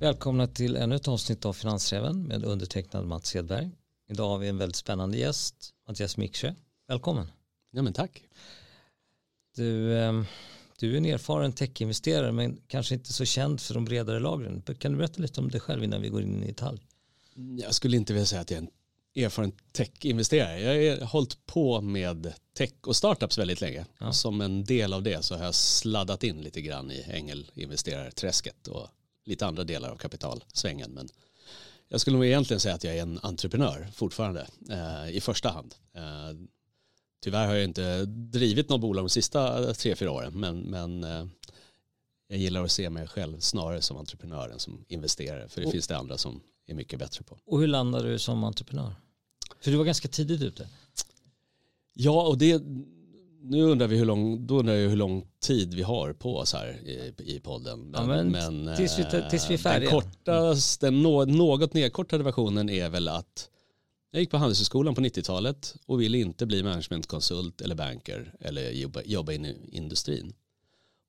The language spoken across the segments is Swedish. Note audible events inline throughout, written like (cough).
Välkomna till ännu ett avsnitt av Finansräven med undertecknad Mats Hedberg. Idag har vi en väldigt spännande gäst, Mattias Miksjö. Välkommen. Ja men tack. Du, ehm, du är en erfaren techinvesterare men kanske inte så känd för de bredare lagren. Kan du berätta lite om dig själv innan vi går in i detalj? Jag skulle inte vilja säga att jag är en erfaren tech-investerare. Jag har hållit på med tech och startups väldigt länge. Ja. Som en del av det så har jag sladdat in lite grann i ängelinvesterarträsket och lite andra delar av kapitalsvängen. Men jag skulle nog egentligen säga att jag är en entreprenör fortfarande eh, i första hand. Eh, tyvärr har jag inte drivit något bolag de sista tre, fyra åren men, men eh, jag gillar att se mig själv snarare som entreprenör än som investerare för det och, finns det andra som är mycket bättre på. Och hur landade du som entreprenör? För du var ganska tidigt ute. Ja, och det, nu undrar vi hur lång, då undrar jag hur lång tid vi har på oss här i, i podden. Men, ja, men, men tills, vi, tills vi är färdiga. Den, kortaste, den något nedkortade versionen är väl att jag gick på Handelshögskolan på 90-talet och ville inte bli managementkonsult eller banker eller jobba, jobba in i industrin.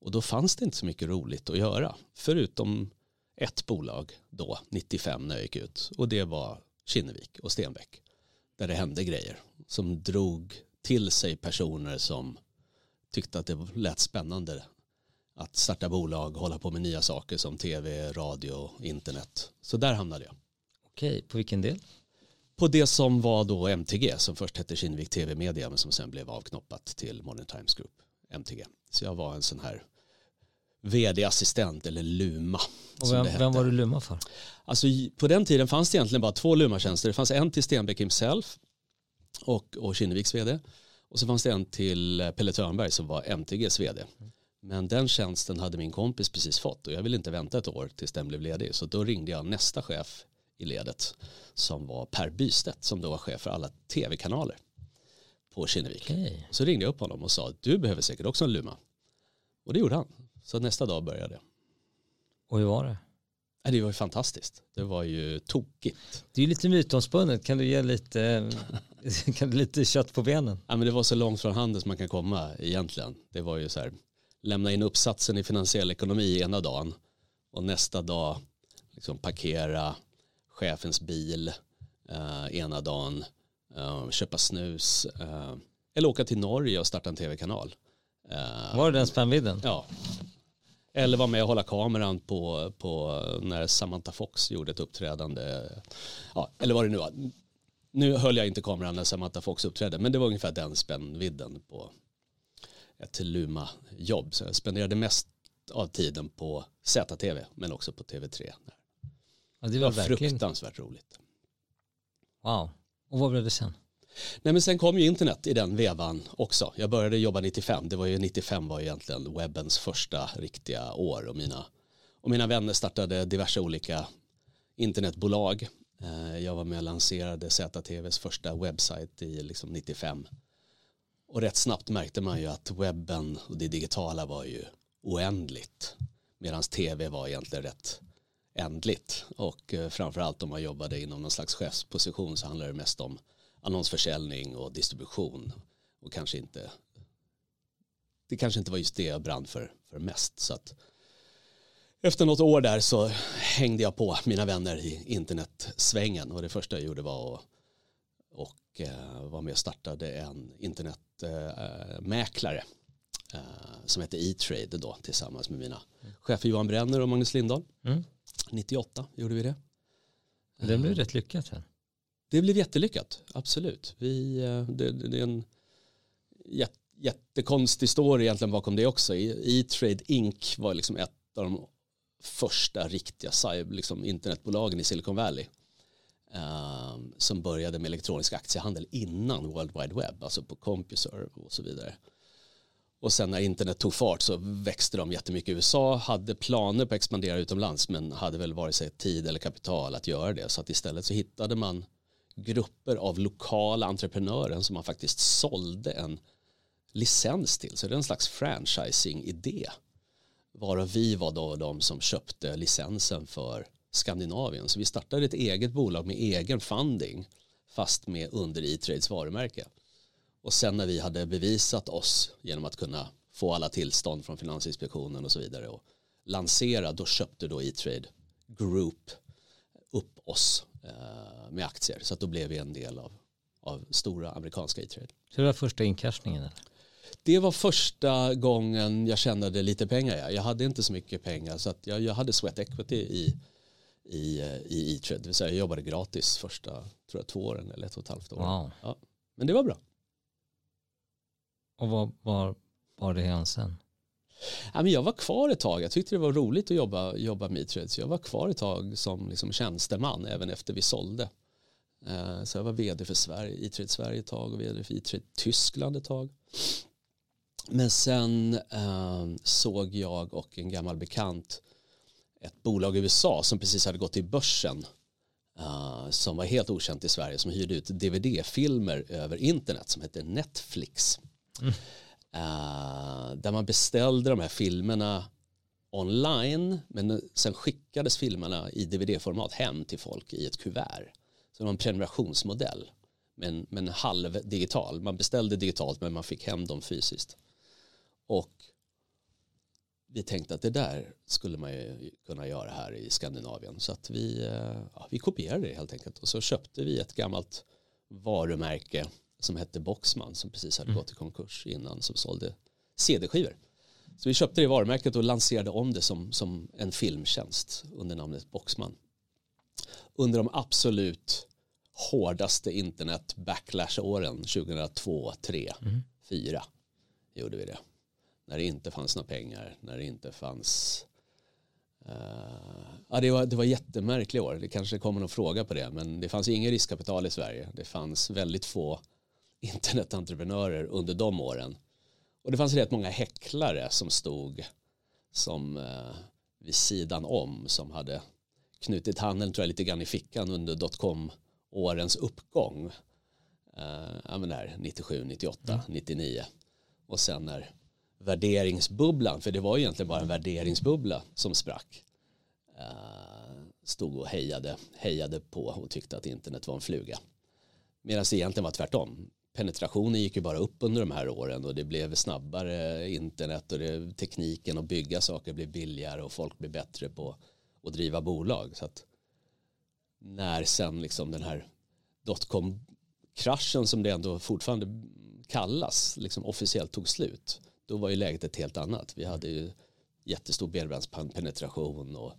Och då fanns det inte så mycket roligt att göra, förutom ett bolag då, 95 när jag gick ut. Och det var Kinnevik och Stenbeck. Där det hände grejer som drog till sig personer som tyckte att det lät spännande att starta bolag, hålla på med nya saker som tv, radio, internet. Så där hamnade jag. Okej, på vilken del? På det som var då MTG som först hette Kinnevik TV Media men som sen blev avknoppat till Modern Times Group, MTG. Så jag var en sån här vd-assistent eller Luma. Och vem, vem, var du Luma för? Alltså, på den tiden fanns det egentligen bara två Luma-tjänster. Det fanns en till Stenbeck himself och, och Kinneviks vd. Och så fanns det en till Pelle Törnberg som var MTGs vd. Men den tjänsten hade min kompis precis fått och jag ville inte vänta ett år tills den blev ledig. Så då ringde jag nästa chef i ledet som var Per Bystedt som då var chef för alla tv-kanaler på Kinnevik. Okay. Så ringde jag upp honom och sa du behöver säkert också en Luma. Och det gjorde han. Så nästa dag började jag. Och hur var det? Det var ju fantastiskt. Det var ju tokigt. Det är ju lite mytomspunnet. Kan du ge lite, (laughs) kan du lite kött på benen? Ja, men det var så långt från handen som man kan komma egentligen. Det var ju så här, lämna in uppsatsen i finansiell ekonomi ena dagen och nästa dag liksom parkera chefens bil eh, ena dagen, eh, köpa snus eh, eller åka till Norge och starta en tv-kanal. Eh, var det den spännvidden? Ja, eller vara med och hålla kameran på, på när Samantha Fox gjorde ett uppträdande. Ja, eller vad det nu var. Nu höll jag inte kameran när Samantha Fox uppträdde, men det var ungefär den spännvidden på ett Luma-jobb. Så jag spenderade mest av tiden på ZTV, men också på TV3. Ja, det var, det var fruktansvärt roligt. Wow. Och vad blev det sen? Nej men sen kom ju internet i den vevan också. Jag började jobba 95. Det var ju 95 var ju egentligen webbens första riktiga år och mina, och mina vänner startade diverse olika internetbolag. Eh, jag var med och lanserade ZTVs första webbsajt i liksom 95. Och rätt snabbt märkte man ju att webben och det digitala var ju oändligt. Medan tv var egentligen rätt ändligt. Och eh, framförallt om man jobbade inom någon slags chefsposition så handlade det mest om annonsförsäljning och distribution och kanske inte det kanske inte var just det jag brann för, för mest så att efter något år där så hängde jag på mina vänner i internetsvängen och det första jag gjorde var att och eh, var med och startade en internetmäklare eh, som hette E-trade då tillsammans med mina chefer Johan Brenner och Magnus Lindahl. Mm. 98 gjorde vi det. Det blev rätt lyckat sen. Det blev jättelyckat, absolut. Vi, eh, det, det är en jättekonstig story egentligen bakom det också. E-Trade Inc var liksom ett av de första riktiga liksom internetbolagen i Silicon Valley. Um, som började med elektronisk aktiehandel innan World Wide Web, alltså på CompuServe och så vidare. Och sen när internet tog fart så växte de jättemycket i USA, hade planer på att expandera utomlands men hade väl vare sig tid eller kapital att göra det. Så att istället så hittade man grupper av lokala entreprenörer som man faktiskt sålde en licens till. Så det är en slags franchising-idé. Varav vi var då de som köpte licensen för Skandinavien. Så vi startade ett eget bolag med egen funding fast med under E-trades varumärke. Och sen när vi hade bevisat oss genom att kunna få alla tillstånd från Finansinspektionen och så vidare och lansera då köpte då E-trade Group upp oss med aktier. Så att då blev vi en del av, av stora amerikanska E-trade. Så det var första inkashningen? Eller? Det var första gången jag tjänade lite pengar. Ja. Jag hade inte så mycket pengar så att jag, jag hade sweat equity i i, i E-trade. Det vill säga jag jobbade gratis första tror jag, två åren eller ett och ett halvt år. Wow. Ja. Men det var bra. Och vad var, var det sen? Ja, men jag var kvar ett tag. Jag tyckte det var roligt att jobba, jobba med E-trade. Så jag var kvar ett tag som liksom tjänsteman även efter vi sålde. Eh, så jag var vd för Sverige, E-trade Sverige ett tag och vd för E-trade Tyskland ett tag. Men sen eh, såg jag och en gammal bekant ett bolag i USA som precis hade gått till börsen eh, som var helt okänt i Sverige som hyrde ut dvd-filmer över internet som hette Netflix. Mm eh, där man beställde de här filmerna online men sen skickades filmerna i dvd-format hem till folk i ett kuvert. Så det var en prenumerationsmodell men, men halv digital. Man beställde digitalt men man fick hem dem fysiskt. Och vi tänkte att det där skulle man ju kunna göra här i Skandinavien. Så att vi, eh, ja, vi kopierade det helt enkelt. Och så köpte vi ett gammalt varumärke som hette Boxman som precis hade mm. gått i konkurs innan som sålde CD-skivor. Så vi köpte det varumärket och lanserade om det som, som en filmtjänst under namnet Boxman. Under de absolut hårdaste internet backlash-åren 2002, 2003, 2004 gjorde vi det när det inte fanns några pengar, när det inte fanns uh, ja, det, var, det var jättemärkliga år, det kanske kommer någon fråga på det, men det fanns ingen riskkapital i Sverige. Det fanns väldigt få internetentreprenörer under de åren. Och det fanns rätt många häcklare som stod som uh, vid sidan om som hade knutit handen tror jag lite grann i fickan under dotcom årens uppgång. Uh, ja, men där, 97, 98, mm. 99 och sen när värderingsbubblan, för det var egentligen bara en värderingsbubbla som sprack, uh, stod och hejade, hejade på och tyckte att internet var en fluga. Medan det egentligen var tvärtom. Penetrationen gick ju bara upp under de här åren och det blev snabbare internet och det, tekniken att bygga saker blev billigare och folk blev bättre på att driva bolag. Så att när sen liksom den här dotcom-kraschen som det ändå fortfarande kallas liksom officiellt tog slut då var ju läget ett helt annat. Vi hade ju jättestor bredbandspenetration och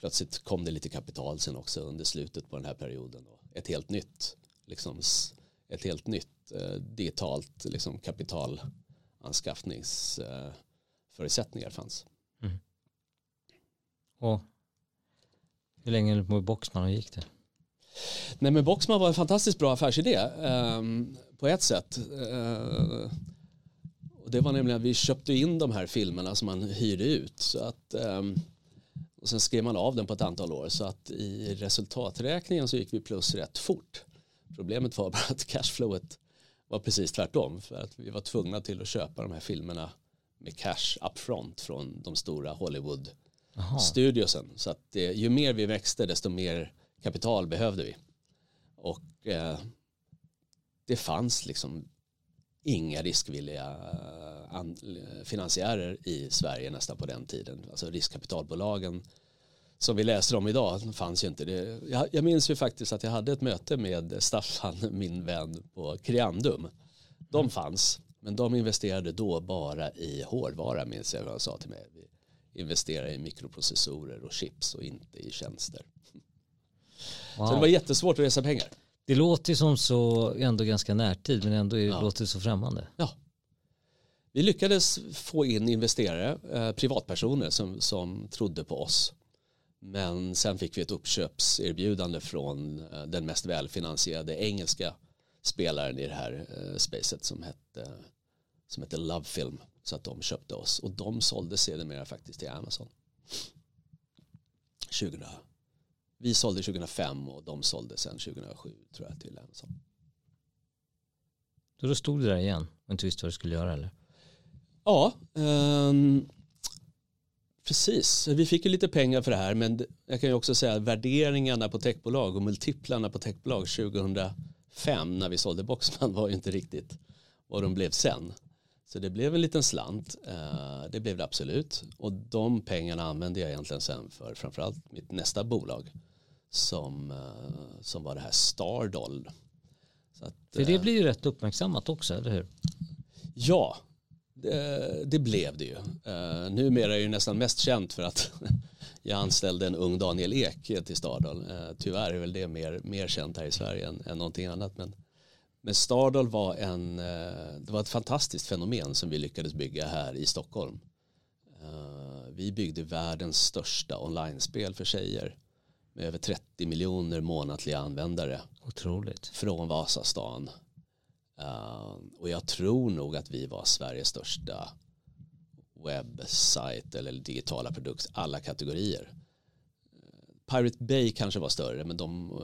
plötsligt kom det lite kapital sen också under slutet på den här perioden. Och ett helt nytt, liksom, ett helt nytt eh, digitalt liksom, kapitalanskaffningsförutsättningar eh, fanns. Mm. Och hur länge på Boxman gick det? Nej men Boxman var en fantastiskt bra affärsidé eh, på ett sätt. Eh, och det var nämligen att vi köpte in de här filmerna som man hyrde ut. Så att, um, och sen skrev man av den på ett antal år. Så att i resultaträkningen så gick vi plus rätt fort. Problemet var bara att cashflowet var precis tvärtom. För att vi var tvungna till att köpa de här filmerna med cash upfront från de stora Hollywood studiosen. Så att det, ju mer vi växte desto mer kapital behövde vi. Och eh, det fanns liksom inga riskvilliga eh, finansiärer i Sverige nästan på den tiden. Alltså riskkapitalbolagen som vi läser om idag fanns ju inte. Det, jag, jag minns ju faktiskt att jag hade ett möte med Staffan, (laughs) min vän på Creandum. De mm. fanns, men de investerade då bara i hårdvara minns jag vad han sa till mig. Vi investerar i mikroprocessorer och chips och inte i tjänster. Wow. Så det var jättesvårt att resa pengar. Det låter som så ändå ganska närtid men ändå ja. låter det så främmande. Ja. Vi lyckades få in investerare, eh, privatpersoner som, som trodde på oss. Men sen fick vi ett uppköpserbjudande från eh, den mest välfinansierade engelska spelaren i det här eh, spacet som hette, som hette Love Film. Så att de köpte oss och de sålde sedermera faktiskt till Amazon. 2000 vi sålde 2005 och de sålde sen 2007 tror jag till Amazon. Så då stod du där igen och inte visste vad du skulle göra eller? Ja, um, precis. Vi fick ju lite pengar för det här men jag kan ju också säga att värderingarna på techbolag och multiplarna på techbolag 2005 när vi sålde Boxman var ju inte riktigt vad de blev sen. Så det blev en liten slant, eh, det blev det absolut. Och de pengarna använde jag egentligen sen för framförallt mitt nästa bolag som, eh, som var det här Stardoll. Att, för det blir ju rätt uppmärksammat också, eller hur? Ja, det, det blev det ju. numera är det nästan mest känt för att (laughs) jag anställde en ung Daniel Ek till Stardoll. tyvärr är väl det mer, mer känt här i Sverige än, än någonting annat. Men men Stardoll var, en, eh, det var ett fantastiskt fenomen som vi lyckades bygga här i Stockholm. Eh, vi byggde världens största online-spel för tjejer med över 30 miljoner månatliga användare. Otroligt. Från Vasastan. Eh, och jag tror nog att vi var Sveriges största webbsajt eller digitala produkt, alla kategorier. Pirate Bay kanske var större men de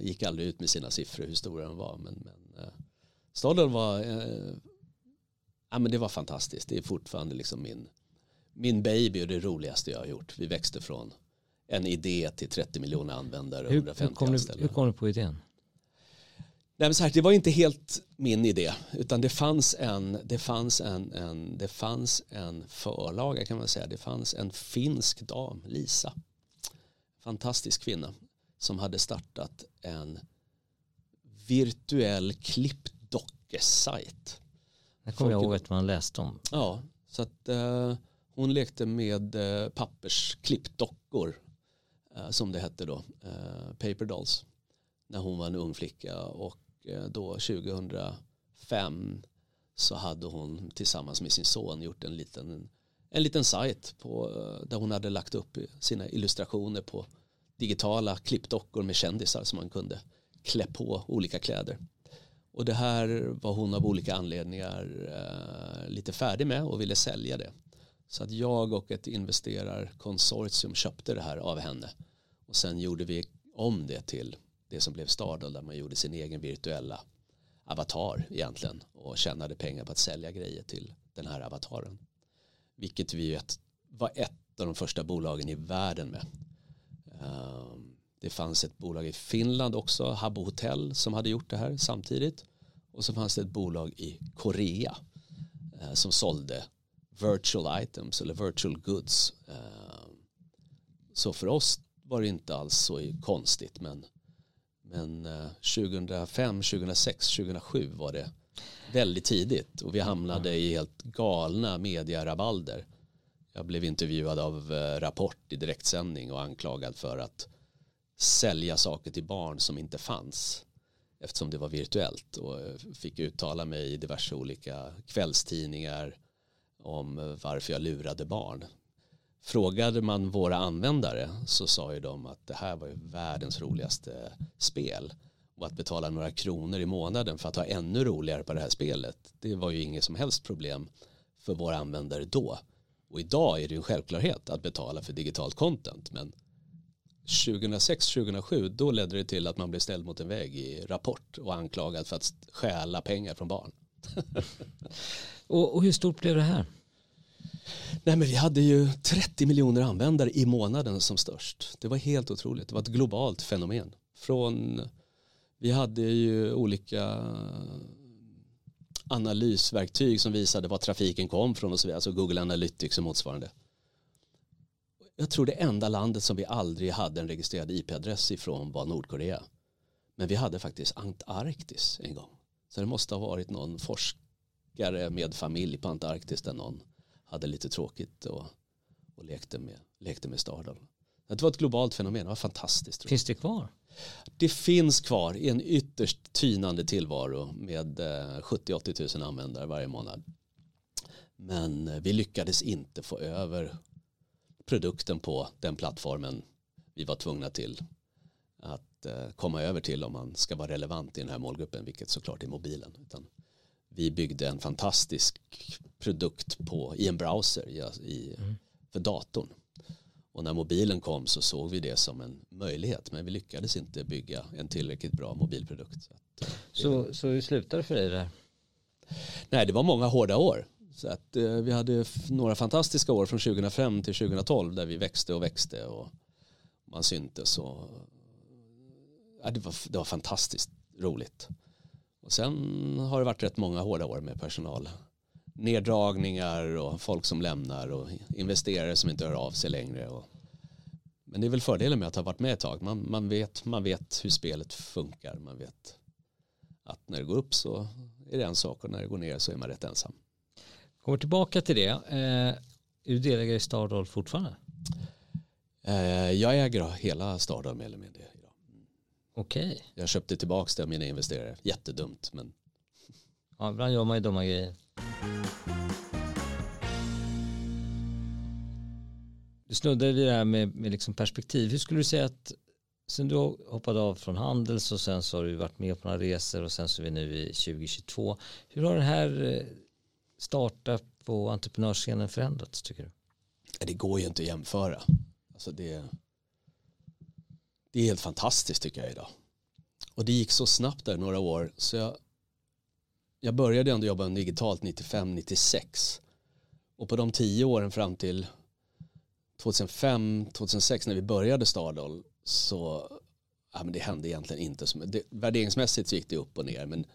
gick aldrig ut med sina siffror hur stora de var. Men, men Staden var, eh, ja, men det var fantastiskt. Det är fortfarande liksom min, min baby och det roligaste jag har gjort. Vi växte från en idé till 30 miljoner användare och 150 hur kom anställda. hur kom du på idén? Nej, här, det var inte helt min idé utan det fanns en, det fanns en, en, det fanns en förlaga kan man säga. Det fanns en finsk dam, Lisa, fantastisk kvinna som hade startat en virtuell klipp dockesajt. Det kommer jag ihåg att man läste om. Ja, så att uh, hon lekte med uh, pappersklippdockor uh, som det hette då, uh, Paper Dolls, när hon var en ung flicka och Eh, då 2005 så hade hon tillsammans med sin son gjort en liten, en liten sajt på, eh, där hon hade lagt upp sina illustrationer på digitala klippdockor med kändisar som man kunde klä på olika kläder. Och det här var hon av olika anledningar eh, lite färdig med och ville sälja det. Så att jag och ett investerarkonsortium köpte det här av henne. Och sen gjorde vi om det till det som blev Stardoll där man gjorde sin egen virtuella avatar egentligen och tjänade pengar på att sälja grejer till den här avataren. Vilket vi vet var ett av de första bolagen i världen med. Ehm, det fanns ett bolag i Finland också, Habbo Hotel, som hade gjort det här samtidigt. Och så fanns det ett bolag i Korea eh, som sålde virtual items eller virtual goods. Ehm, så för oss var det inte alls så konstigt men, men 2005, 2006, 2007 var det väldigt tidigt och vi hamnade i helt galna mediarabalder. Jag blev intervjuad av eh, Rapport i direktsändning och anklagad för att sälja saker till barn som inte fanns eftersom det var virtuellt och eh, fick uttala mig i diverse olika kvällstidningar om eh, varför jag lurade barn. Frågade man våra användare så sa ju de att det här var ju världens roligaste spel och att betala några kronor i månaden för att ha ännu roligare på det här spelet det var ju inget som helst problem för våra användare då. Och idag är det ju en självklarhet att betala för digitalt content men 2006-2007 då ledde det till att man blev ställd mot en vägg i Rapport och anklagad för att stjäla pengar från barn. (laughs) och, och hur stort blev det här? Nej, men vi hade ju 30 miljoner användare i månaden som störst. Det var helt otroligt. Det var ett globalt fenomen. Från, vi hade ju olika analysverktyg som visade var trafiken kom från och så vidare. Alltså Google Analytics och motsvarande jag tror det enda landet som vi aldrig hade en registrerad IP-adress ifrån var Nordkorea. Men vi hade faktiskt Antarktis en gång. Så det måste ha varit någon forskare med familj på Antarktis där någon hade lite tråkigt och, och lekte med, lekte med Stardom. Det var ett globalt fenomen, det var fantastiskt. Finns det kvar? Det finns kvar i en ytterst tynande tillvaro med 70-80 eh, 000 användare varje månad. Men eh, vi lyckades inte få över produkten på den plattformen vi var tvungna till att eh, komma över till om man ska vara relevant i den här målgruppen, vilket såklart är mobilen. Utan vi byggde en fantastisk produkt på, i en browser i, mm. för datorn. Och när mobilen kom så såg vi det som en möjlighet, men vi lyckades inte bygga en tillräckligt bra mobilprodukt. Så, att, eh, så, så hur slutade det för dig där? Nej, det var många hårda år. Så att, eh, vi hade några fantastiska år från 2005 till 2012 där vi växte och växte och man syntes och ja, det, var, det var fantastiskt roligt. Och sen har det varit rätt många hårda år med personal neddragningar och folk som lämnar och investerare som inte hör av sig längre. Och, men det är väl fördelen med att ha varit med ett tag. Man, man, vet, man vet hur spelet funkar. Man vet att när det går upp så är det en sak och när det går ner så är man rätt ensam. Kommer tillbaka till det. Eh, du delägare i Stardoll fortfarande? Eh, jag äger hela Stardoll mer eller mindre. Okej. Okay. Jag köpte tillbaka det av mina investerare. Jättedumt men. Ja, ibland gör man ju dumma grejer. Du snuddade vid det här med, med liksom perspektiv. Hur skulle du säga att sen du hoppade av från Handels och sen så har du varit med på några resor och sen så är vi nu i 2022. Hur har den här eh, startup och entreprenörsscenen förändrats tycker du? Det går ju inte att jämföra. Alltså det, det är helt fantastiskt tycker jag idag. Och det gick så snabbt där några år så jag, jag började ändå jobba digitalt 95-96 och på de tio åren fram till 2005-2006 när vi började Stardoll så ja, men det hände egentligen inte. så mycket. värderingsmässigt så gick det upp och ner men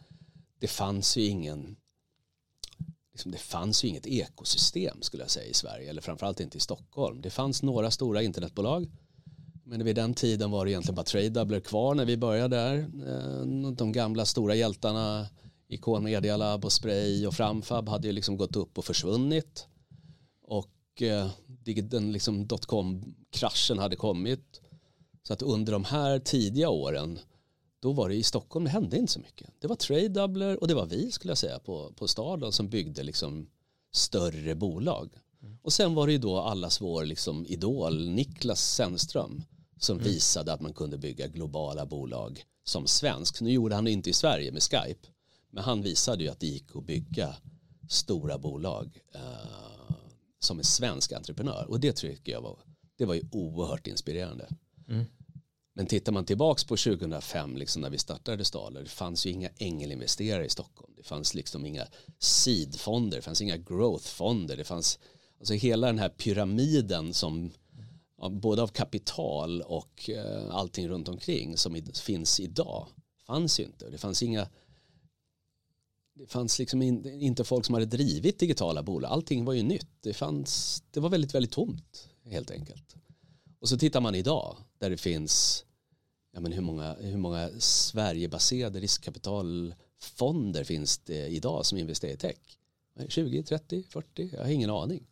det fanns ju ingen liksom, det fanns ju inget ekosystem skulle jag säga i Sverige eller framförallt inte i Stockholm. Det fanns några stora internetbolag men vid den tiden var det egentligen bara Tradedoubler kvar när vi började där. Eh, de gamla stora hjältarna Icon Media Lab och Spray och Framfab hade ju liksom gått upp och försvunnit. Och eh, den liksom dotcom-kraschen hade kommit. Så att under de här tidiga åren då var det i Stockholm, det hände inte så mycket. Det var Tradedoubler och det var vi skulle jag säga på, på staden som byggde liksom större bolag. Mm. Och sen var det ju då allas vår liksom idol Niklas Sennström som mm. visade att man kunde bygga globala bolag som svensk. Nu gjorde han det inte i Sverige med Skype, men han visade ju att det gick att bygga stora bolag uh, som en svensk entreprenör och det tycker jag var, det var ju oerhört inspirerande. Mm. Men tittar man tillbaks på 2005 liksom när vi startade Staler det fanns ju inga ängelinvesterare i Stockholm. Det fanns liksom inga seedfonder, det fanns inga growthfonder, det fanns alltså hela den här pyramiden som både av kapital och eh, allting runt omkring som finns idag fanns ju inte. Det fanns inga det fanns liksom inte folk som hade drivit digitala bolag. Allting var ju nytt. Det, fanns, det var väldigt, väldigt tomt helt enkelt. Och så tittar man idag där det finns ja men hur, många, hur många Sverigebaserade riskkapitalfonder finns det idag som investerar i tech? 20, 30, 40? Jag har ingen aning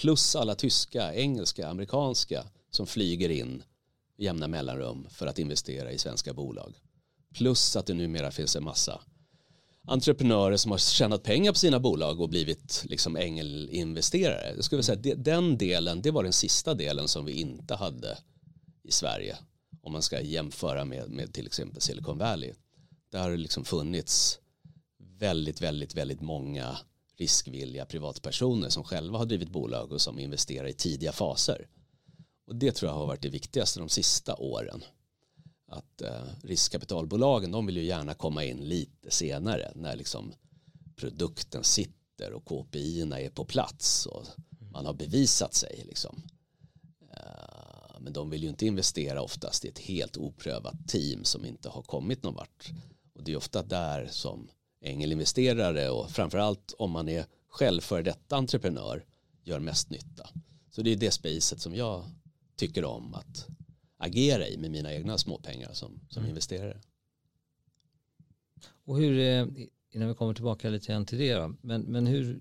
plus alla tyska, engelska, amerikanska som flyger in jämna mellanrum för att investera i svenska bolag. Plus att det numera finns en massa entreprenörer som har tjänat pengar på sina bolag och blivit liksom ängelinvesterare. Jag skulle säga att den delen, det var den sista delen som vi inte hade i Sverige. Om man ska jämföra med, med till exempel Silicon Valley. Där har det liksom funnits väldigt, väldigt, väldigt många riskvilliga privatpersoner som själva har drivit bolag och som investerar i tidiga faser. Och det tror jag har varit det viktigaste de sista åren. Att eh, riskkapitalbolagen de vill ju gärna komma in lite senare när liksom produkten sitter och KPI är på plats och man har bevisat sig. Liksom. Eh, men de vill ju inte investera oftast i ett helt oprövat team som inte har kommit någon vart. Och det är ofta där som ängelinvesterare och framförallt om man är själv för detta entreprenör gör mest nytta. Så det är det spacet som jag tycker om att agera i med mina egna småpengar som, som mm. investerare. Och hur, eh, innan vi kommer tillbaka lite grann till det då, men, men hur,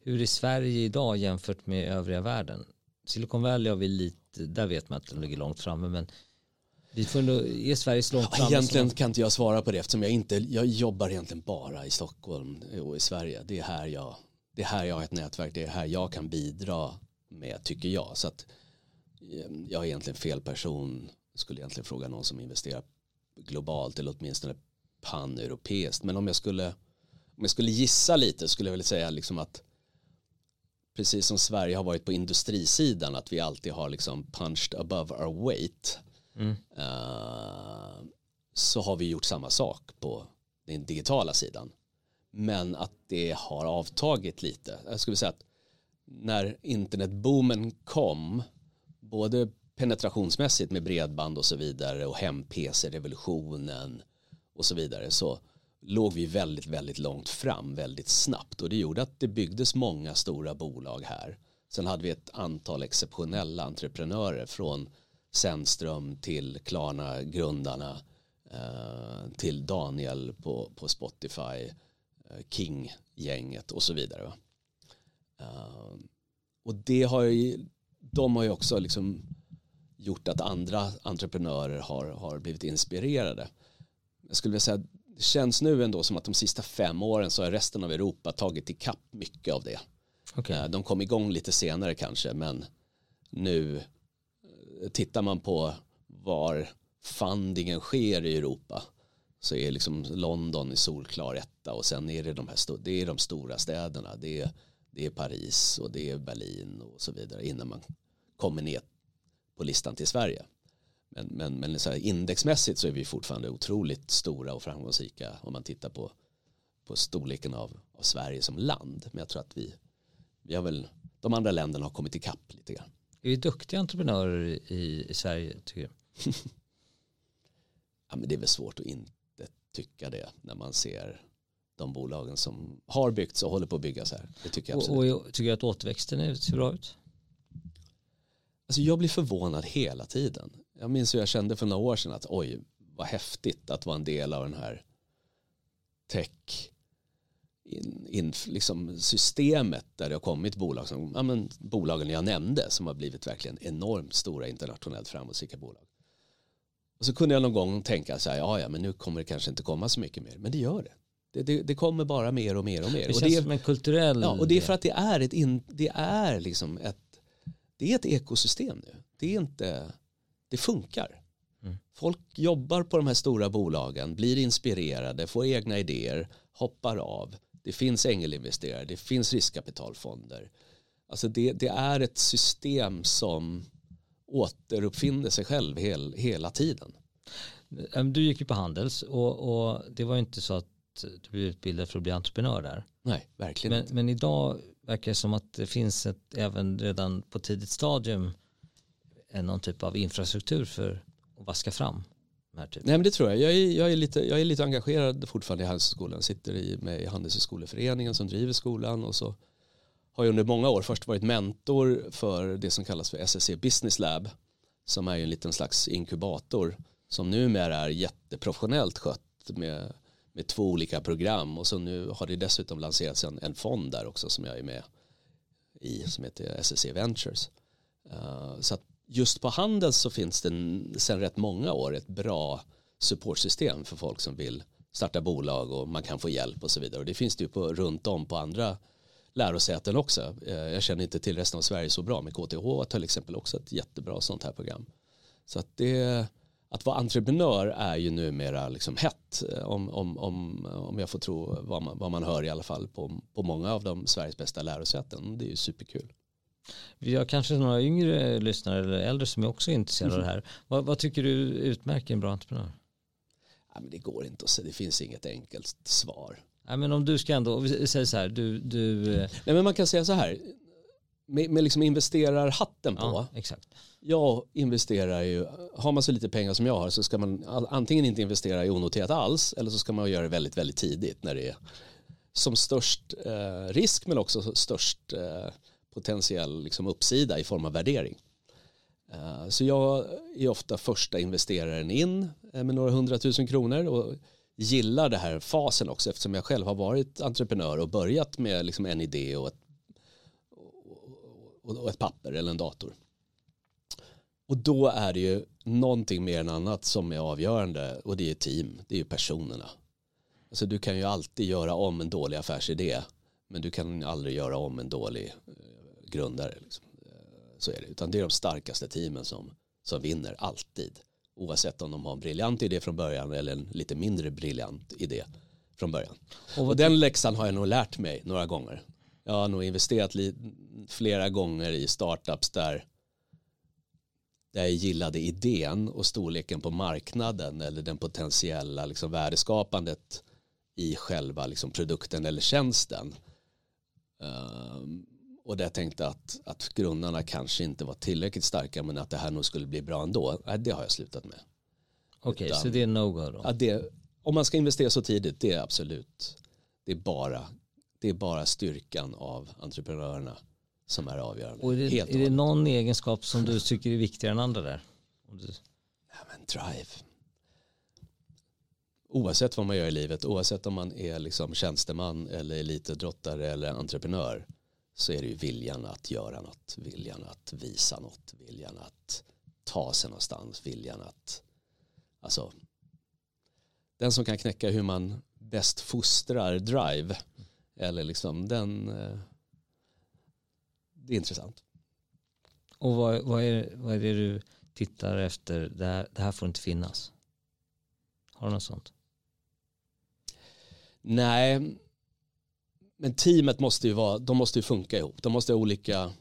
hur är Sverige idag jämfört med övriga världen? Silicon Valley har vi lite, där vet man att de ligger långt framme, men vi får ändå ge Sveriges långt fram. Egentligen kan inte jag svara på det eftersom jag inte, jag jobbar egentligen bara i Stockholm och i Sverige. Det är här jag, det är här jag har ett nätverk, det är här jag kan bidra med tycker jag. Så att eh, jag är egentligen fel person, skulle egentligen fråga någon som investerar globalt eller åtminstone pan-europeiskt. Men om jag skulle, om jag skulle gissa lite skulle jag vilja säga liksom att precis som Sverige har varit på industrisidan att vi alltid har liksom punched above our weight Mm. Uh, så har vi gjort samma sak på den digitala sidan. Men att det har avtagit lite. Jag skulle säga att när internetboomen kom, både penetrationsmässigt med bredband och så vidare och hem-PC-revolutionen och så vidare så låg vi väldigt, väldigt långt fram väldigt snabbt och det gjorde att det byggdes många stora bolag här. Sen hade vi ett antal exceptionella entreprenörer från Sennström till Klarna-grundarna eh, till Daniel på, på Spotify, eh, King-gänget och så vidare. Uh, och det har ju, de har ju också liksom gjort att andra entreprenörer har, har blivit inspirerade. Jag skulle vilja säga det känns nu ändå som att de sista fem åren så har resten av Europa tagit ikapp mycket av det. Okay. Eh, de kom igång lite senare kanske men nu eh, tittar man på var fundingen sker i Europa så är liksom London i solklar etta och sen är det de här det är de stora städerna det är, det är Paris och det är Berlin och så vidare innan man kommer ner på listan till Sverige. Men, men, men så indexmässigt så är vi fortfarande otroligt stora och framgångsrika om man tittar på, på storleken av, av Sverige som land. Men jag tror att vi, vi har väl, de andra länderna har kommit ikapp lite grann. Är vi duktiga entreprenörer i, i Sverige tycker du? (laughs) ja, men det är väl svårt att inte tycka det när man ser de bolagen som har byggts och håller på att byggas här. Det tycker jag absolut. Och, och tycker du att återväxten ser bra ut? Alltså jag blir förvånad hela tiden. Jag minns hur jag kände för några år sedan att oj, vad häftigt att vara en del av den här tech in, in, liksom systemet där det har kommit bolag som ja, men, bolagen jag nämnde som har blivit verkligen enormt stora internationellt framgångsrika bolag. Och så kunde jag någon gång tänka så här, ja ja men nu kommer det kanske inte komma så mycket mer, men det gör det. Det, det, det kommer bara mer och mer och mer. Det känns och det är, som en kulturell... Ja, och det är för att det är ett, in, det är liksom ett, det är ett ekosystem nu. Det är inte, det funkar. Mm. Folk jobbar på de här stora bolagen, blir inspirerade, får egna idéer, hoppar av. Det finns ängelinvesterare, det finns riskkapitalfonder. Alltså det, det är ett system som återuppfinner sig själv hel, hela tiden. Du gick ju på Handels och, och, det var inte så att du blev utbildad för att bli entreprenör där. Nej, verkligen men, inte. Men idag verkar det som att det finns ett, även redan på tidigt stadium någon typ av infrastruktur för att vaska fram Nej men det tror jag. Jag är, jag är, lite, jag är lite engagerad fortfarande i Handelshögskolan. Sitter i, med i Handelshögskoleföreningen som driver skolan och så har jag under många år först varit mentor för det som kallas för SSC Business Lab som är en liten slags inkubator som numera är jätteprofessionellt skött med, med två olika program och så nu har det dessutom lanserats en, en fond där också som jag är med i som heter SSC Ventures. Uh, så att just på Handels så finns det sedan rätt många år ett bra supportsystem för folk som vill starta bolag och man kan få hjälp och så vidare. Och det finns det ju på, runt om på andra lärosäten också. Eh, jag känner inte till resten av Sverige så bra, men KTH till exempel också ett jättebra sånt här program. Så att det, att vara entreprenör är ju numera liksom hett eh, om, om, om, om jag får tro vad man, vad man hör i alla fall på, på många av de Sveriges bästa lärosäten. Det är ju superkul. Vi har kanske några yngre lyssnare eller äldre som är också intresserade mm. av det här. Vad, vad, tycker du utmärker en bra entreprenör? Ja, men det går inte att säga, det finns inget enkelt svar. Ja, men om du ska ändå, vi säger så här, du... du eh, Nej men man kan säga så här, med, med liksom investerarhatten på. Ja, exakt. Jag investerar ju, har man så lite pengar som jag har så ska man antingen inte investera i onoterat alls eller så ska man göra det väldigt, väldigt tidigt när det är som störst eh, risk men också störst eh, potentiell liksom, uppsida i form av värdering. Eh, så jag är ofta första investeraren in eh, med några hundratusen kronor och gillar det här fasen också eftersom jag själv har varit entreprenör och börjat med liksom en idé och ett, och ett papper eller en dator. Och då är det ju någonting mer än annat som är avgörande och det är team, det är ju personerna. Alltså du kan ju alltid göra om en dålig affärsidé men du kan aldrig göra om en dålig eh, grundare. Liksom. Eh, så är det. Utan det är de starkaste teamen som, som vinner alltid. Oavsett om de har en briljant idé från början eller en lite mindre briljant idé från början. Och, och den läxan har jag nog lärt mig några gånger. Jag har nog investerat flera gånger i startups där där jag gillade idén och storleken på marknaden eller den potentiella liksom, värdeskapandet i själva liksom, produkten eller tjänsten. Um, och där jag tänkte att, att grundarna kanske inte var tillräckligt starka men att det här nog skulle bli bra ändå. Nej, det har jag slutat med. Okej, okay, så det är no-go då? Det, om man ska investera så tidigt, det är absolut, det är bara, det är bara styrkan av entreprenörerna som är avgörande. Och är det, är det någon egenskap som du tycker är viktigare än andra där? Om du, Ja, men drive. Oavsett vad man gör i livet, oavsett om man är liksom tjänsteman eller elitidrottare eller entreprenör så är det ju viljan att göra något, viljan att visa något, viljan att ta sig någonstans, viljan att alltså den som kan knäcka hur man bäst fostrar drive eller liksom den eh, det är intressant. och vad, vad, är, vad är det du tittar efter? Det här, det här får inte finnas. Har du något sånt? Nej, men teamet måste ju vara, de måste ju funka ihop. De måste ha olika,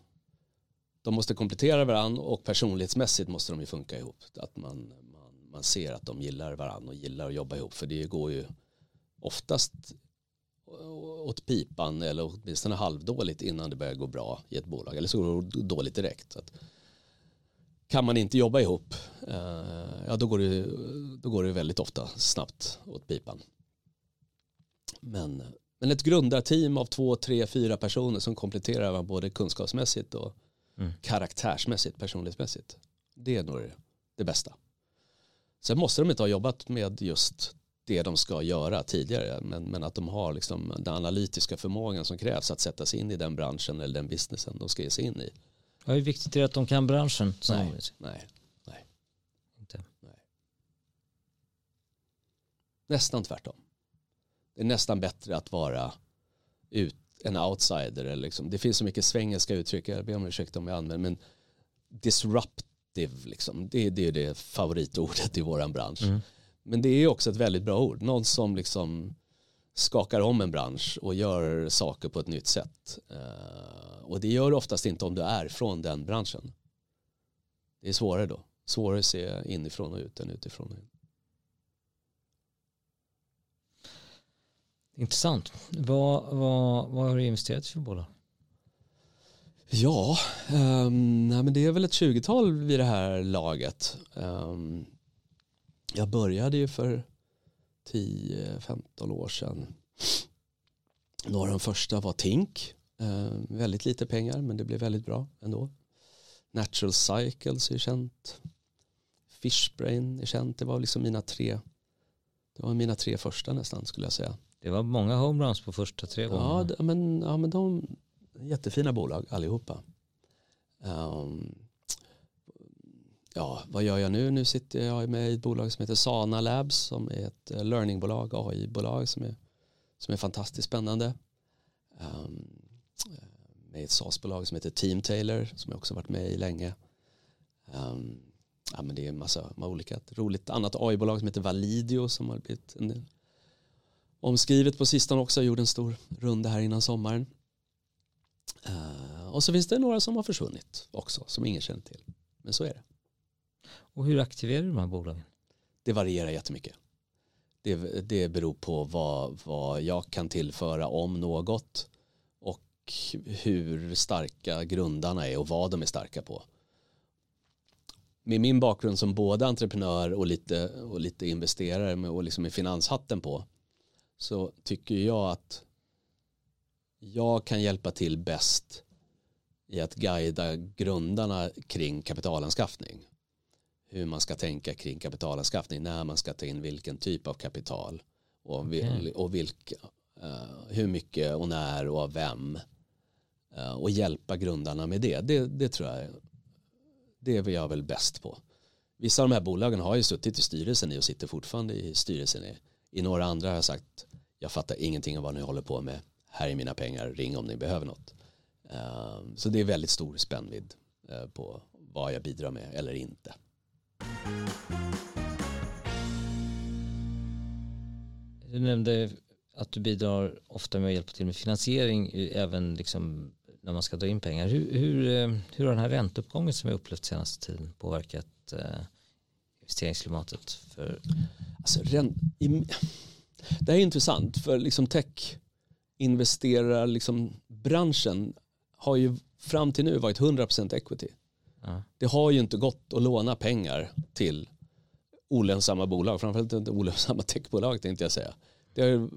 de måste komplettera varandra och personlighetsmässigt måste de ju funka ihop. Att man, man, man ser att de gillar varandra och gillar att jobba ihop. För det går ju oftast åt pipan eller åtminstone halvdåligt innan det börjar gå bra i ett bolag. Eller så går det dåligt direkt. Så att, kan man inte jobba ihop, eh, ja då går, det, då går det väldigt ofta snabbt åt pipan. Men, men ett grundarteam av två, tre, fyra personer som kompletterar varandra både kunskapsmässigt och Mm. karaktärsmässigt, personlighetsmässigt. Det är nog det, bästa. Sen måste de inte ha jobbat med just det de ska göra tidigare, men, men att de har liksom den analytiska förmågan som krävs att sätta sig in i den branschen eller den businessen de ska ge sig in i. Ja, hur viktigt är det att de kan branschen? Nej, nej, nej. Inte. Nästan tvärtom. Det är nästan bättre att vara ut, en outsider. Eller liksom. Det finns så mycket svengelska uttryck, jag ber om ursäkt om jag använder, men disruptive, liksom. det, det är det favoritordet i våran bransch. Mm. Men det är också ett väldigt bra ord. Någon som liksom skakar om en bransch och gör saker på ett nytt sätt. Eh, och det gör du oftast inte om du är från den branschen. Det är svårare då. Svårare att se inifrån och ut än utifrån och in. Intressant. Vad, vad, vad har du investerat i för bolag? Ja, um, nej, men det är väl ett 20-tal vid det här laget. Um, jag började ju för 10-15 år sedan. Några av de första var Tink. Ehm, väldigt lite pengar men det blev väldigt bra ändå. Natural Cycles är känt. Fishbrain är känt. Det var liksom mina tre. Det var mina tre första nästan skulle jag säga. Det var många homeruns på första tre Ja, gångerna. d- men, ja, men de jättefina bolag allihopa. Ehm, ja, vad gör jag nu? Nu sitter jag med i ett bolag som heter Sana Labs som är ett eh, learningbolag, AI-bolag som är, som är fantastiskt spännande. Um, med ett SAS-bolag som heter Team Taylor som jag också varit med i länge. Ehm, ja, men det är en massa olika. Ett roligt annat AI-bolag som heter Validio som har blivit en, omskrivet på sistone också. Jag gjorde en stor runda här innan sommaren. Eh, och så finns det några som har försvunnit också som ingen känner till. Men så är det. Och hur aktiverar du de här bolagen? Det varierar jättemycket. Det, det beror på vad, vad jag kan tillföra om något och hur starka grundarna är och vad de är starka på. Med min bakgrund som både entreprenör och lite, och lite investerare med, och liksom med finanshatten på så tycker jag att jag kan hjälpa till bäst i att guida grundarna kring kapitalanskaffning hur man ska tänka kring kapitalanskaffning, när man ska ta in vilken typ av kapital och, vil, Okej. och vilka, eh, hur mycket och när och av vem Eh, och hjälpa grundarna med det. det. Det tror jag det är jag väl bäst på. Vissa av de här bolagen har ju suttit i styrelsen i och sitter fortfarande i styrelsen i. I några andra har jag sagt jag fattar ingenting av vad ni håller på med. Här är mina pengar, ring om ni behöver något. Ehm, så det är väldigt stor spännvidd eh, på vad jag bidrar med eller inte. Du nämnde att du bidrar ofta med att hjälpa till med finansiering även liksom när man ska dra in pengar. Hur, hur, eh, hur har den här ränteuppgången som vi upplevt senaste tiden påverkat eh, investeringsklimatet? För, Alltså, det här är intressant för liksom tech investerar liksom branschen har ju fram till nu varit 100% equity. ja, Det har ju inte gått att låna pengar till olönsamma bolag, framförallt inte olönsamma techbolag tänkte jag säga. Har,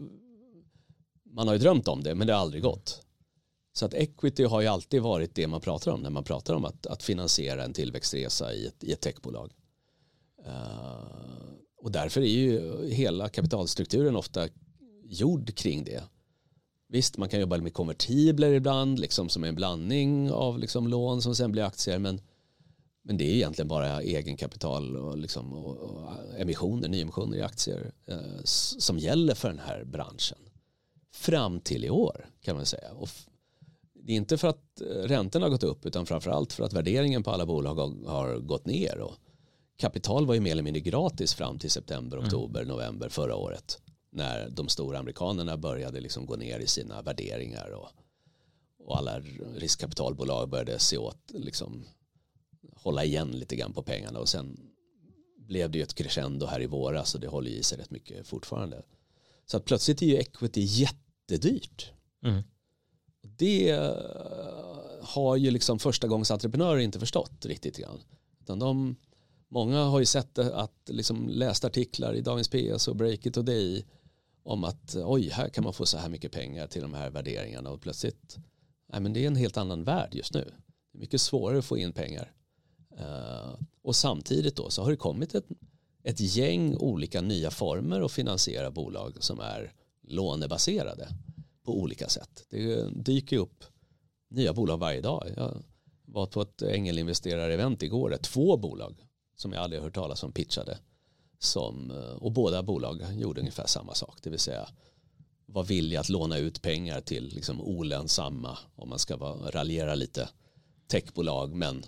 man har ju drömt om det men det har aldrig gått. Så att equity har ju alltid varit det man pratar om när man pratar om att, att finansiera en tillväxtresa i ett, i ett techbolag. Eh, och därför är ju hela kapitalstrukturen ofta gjord kring det. Visst, man kan jobba med konvertibler ibland, liksom som en blandning av liksom lån som sen blir aktier, men, men det är egentligen bara egenkapital och, liksom, och, och emissioner, nyemissioner i aktier eh, som gäller för den här branschen. Fram till i år kan man säga. Och det är inte för att eh, räntorna har gått upp utan framförallt för att värderingen på alla bolag har, har gått ner. Och kapital var ju mer eller mindre gratis fram till september, mm. oktober, november förra året när de stora amerikanerna började liksom gå ner i sina värderingar och, och alla riskkapitalbolag började se åt liksom hålla igen lite grann på pengarna och sen blev det ju ett crescendo här i våras och det håller i sig rätt mycket fortfarande. Så att plötsligt är ju equity jättedyrt. Mm. Det eh, har ju liksom första gångs entreprenörer inte förstått riktigt grann. Utan de, många har ju sett att liksom läst artiklar i Dagens PS och Breakit och Day om att oj, här kan man få så här mycket pengar till de här värderingarna och plötsligt, nej men det är en helt annan värld just nu. Det är mycket svårare att få in pengar. Uh, och samtidigt då så har det kommit ett, ett gäng olika nya former att finansiera bolag som är lånebaserade på olika sätt. Det dyker upp nya bolag varje dag. Jag var på ett ängelinvesterarevent igår, två bolag som jag aldrig hört talas om pitchade som, eh, och båda bolag gjorde ungefär samma sak, det vill säga var villiga att låna ut pengar till liksom olönsamma, om man ska vara, raljera lite, techbolag, men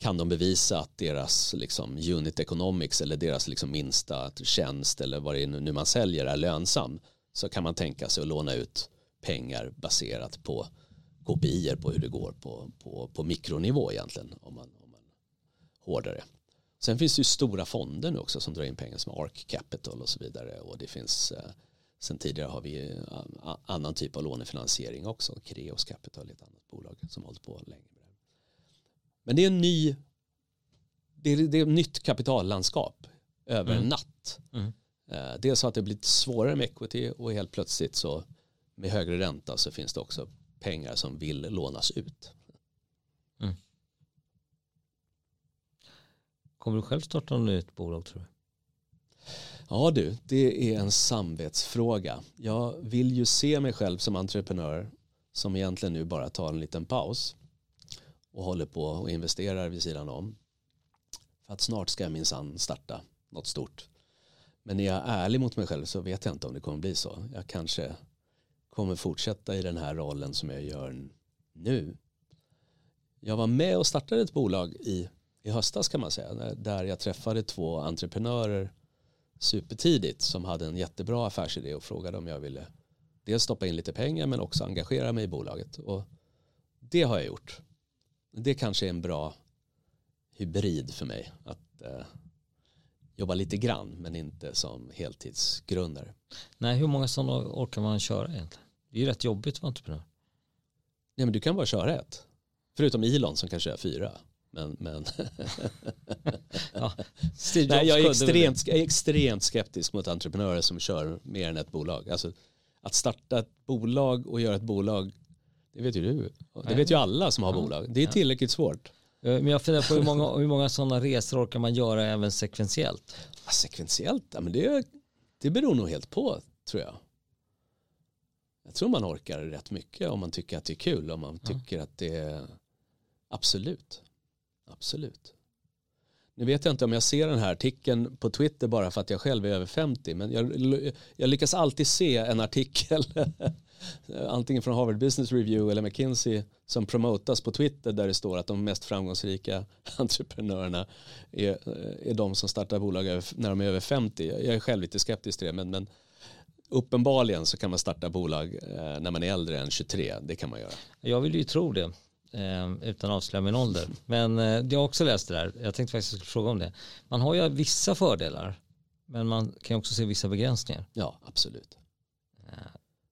kan de bevisa att deras liksom, unit economics eller deras liksom, minsta tjänst eller vad det är nu man säljer är lönsam så kan man tänka sig att låna ut pengar baserat på KPI på hur det går på, på, på mikronivå egentligen om man hårdare. Sen finns det ju stora fonder nu också som drar in pengar som Ark Capital och så vidare. Och det finns, eh, sen tidigare har vi annan typ av lånefinansiering också. Creos Capital är ett annat bolag som hållit på länge. Men det är en ny, det är, det är ett nytt kapitallandskap över mm. en natt. Mm. Eh, dels har det blivit svårare med equity och helt plötsligt så med högre ränta så finns det också pengar som vill lånas ut. Mm. Kommer du själv starta något nytt bolag tror du? Ja du, det är en samvetsfråga. Jag vill ju se mig själv som entreprenör som egentligen nu bara tar en liten paus och håller på och investerar vid sidan om. För att snart ska jag minsann starta något stort. Men när jag är ärlig mot mig själv så vet jag inte om det kommer bli så. Jag kanske kommer fortsätta i den här rollen som jag gör nu. Jag var med och startade ett bolag i i höstas kan man säga där jag träffade två entreprenörer supertidigt som hade en jättebra affärsidé och frågade om jag ville dels stoppa in lite pengar men också engagera mig i bolaget och det har jag gjort. Det kanske är en bra hybrid för mig att eh, jobba lite grann men inte som heltidsgrundare. Nej, hur många sådana orkar man köra egentligen? Det är ju rätt jobbigt att vara entreprenör. Nej, men du kan bara köra ett. Förutom Elon som kan köra fyra. Men, men (laughs) ja, Nej, jag, är extremt, jag är extremt skeptisk mot entreprenörer som kör mer än ett bolag. Alltså, att starta ett bolag och göra ett bolag, det vet ju du. Det vet ju alla som har ja. bolag. Det är tillräckligt svårt. Eh, men jag funderar på hur många, hur många sådana resor kan man göra även sekventiellt? Ja, sekventiellt, ja, men det, det beror nog helt på tror jag. Jag tror man orkar rätt mycket om man tycker att det är kul. Om man tycker att det är absolut. Absolut. Nu vet jag inte om jag ser den här artikeln på Twitter bara för att jag själv är över 50 men jag, jag lyckas alltid se en artikel (laughs) antingen från Harvard Business Review eller McKinsey som promotas på Twitter där det står att de mest framgångsrika (laughs) entreprenörerna är, är de som startar bolag när de är över 50. Jag är själv lite skeptisk till det men, men uppenbarligen så kan man starta bolag eh, när man är äldre än 23. Det kan man göra. Jag vill ju tro det utan att avslöja min ålder. Men eh, jag har också läst det där. Jag tänkte faktiskt skulle fråga om det. Man har ju vissa fördelar men man kan också se vissa begränsningar. Ja, absolut. Eh,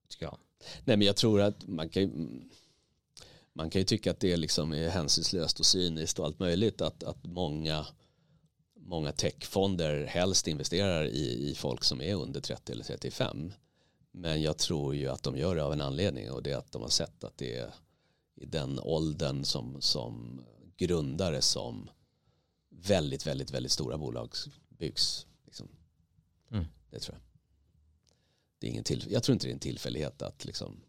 tycker jag. Nej, men jag tror att man kan man kan ju tycka att det liksom är hänsynslöst och cyniskt och allt möjligt att, att många många techfonder helst investerar i, i folk som är under 30 eller 35. Men jag tror ju att de gör det av en anledning och det är att de har sett att det är i den åldern som, som grundare som väldigt, väldigt, väldigt stora bolag byggs. Liksom. Mm. Det tror jag. Det är ingen till, jag tror inte det är en tillfällighet att liksom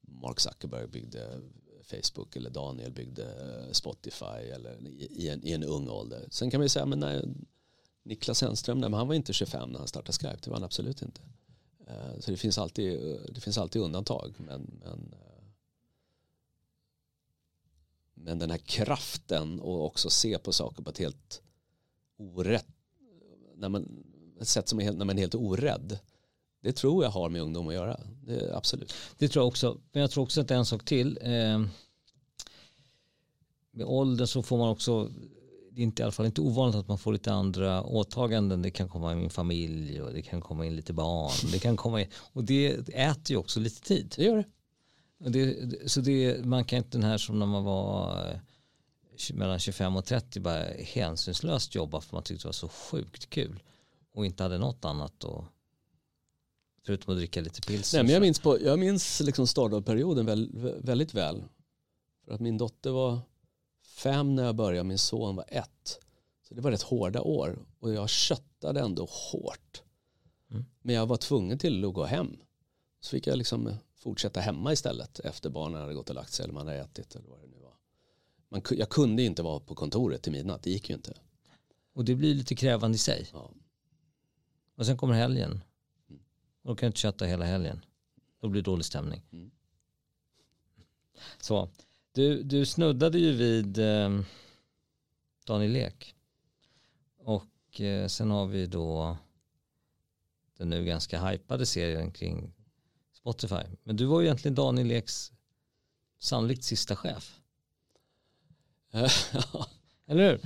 Mark Zuckerberg byggde Facebook eller Daniel byggde Spotify eller i, en, i en ung ålder. Sen kan man ju säga, men nej, Niklas Henström, nej, men han var inte 25 när han startade Skype, det var han absolut inte. Eh, så det finns alltid, det finns alltid undantag. Men, men, eh, men den här kraften och också se på saker på ett helt orätt, när man, ett sätt som är helt, när man är helt orädd. Det tror jag har med ungdom att göra. Det, absolut. Det tror jag också. Men jag tror också att det är en sak till. Eh, med åldern så får man också det är inte, i alla fall inte ovanligt att man får lite andra åtaganden. Det kan komma in en familj och det kan komma in lite barn. Det kan komma in, och det äter ju också lite tid. Det gör det. Det så det, man kan inte den här som när man var eh, mellan 25 och 30 bara hänsynslöst jobba för man tyckte det var så sjukt kul och inte hade något annat och förutom att dricka lite pilsner. Nej, men jag minns, på, jag minns liksom väldigt väl. För att min dotter var fem när jag började, min son var ett. Så det var rätt hårda år och jag köttade ändå hårt. Mm. Men jag var tvungen till att gå hem. Så fick jag liksom fortsätta hemma istället efter barnen hade gått och lagt sig eller man hade ätit eller vad det nu var. Man, jag kunde inte vara på kontoret till midnatt, det gick ju inte. Och det blir lite krävande i sig. Ja. Och sen kommer helgen. Mm. Och då kan du inte kötta hela helgen. Då blir det dålig stämning. Mm. Så du, du snuddade ju vid eh, Daniel Ek. Och eh, sen har vi då den nu ganska hypade serien kring Spotify. Men du var ju egentligen Daniel Eks sannolikt sista chef. (laughs) Eller hur?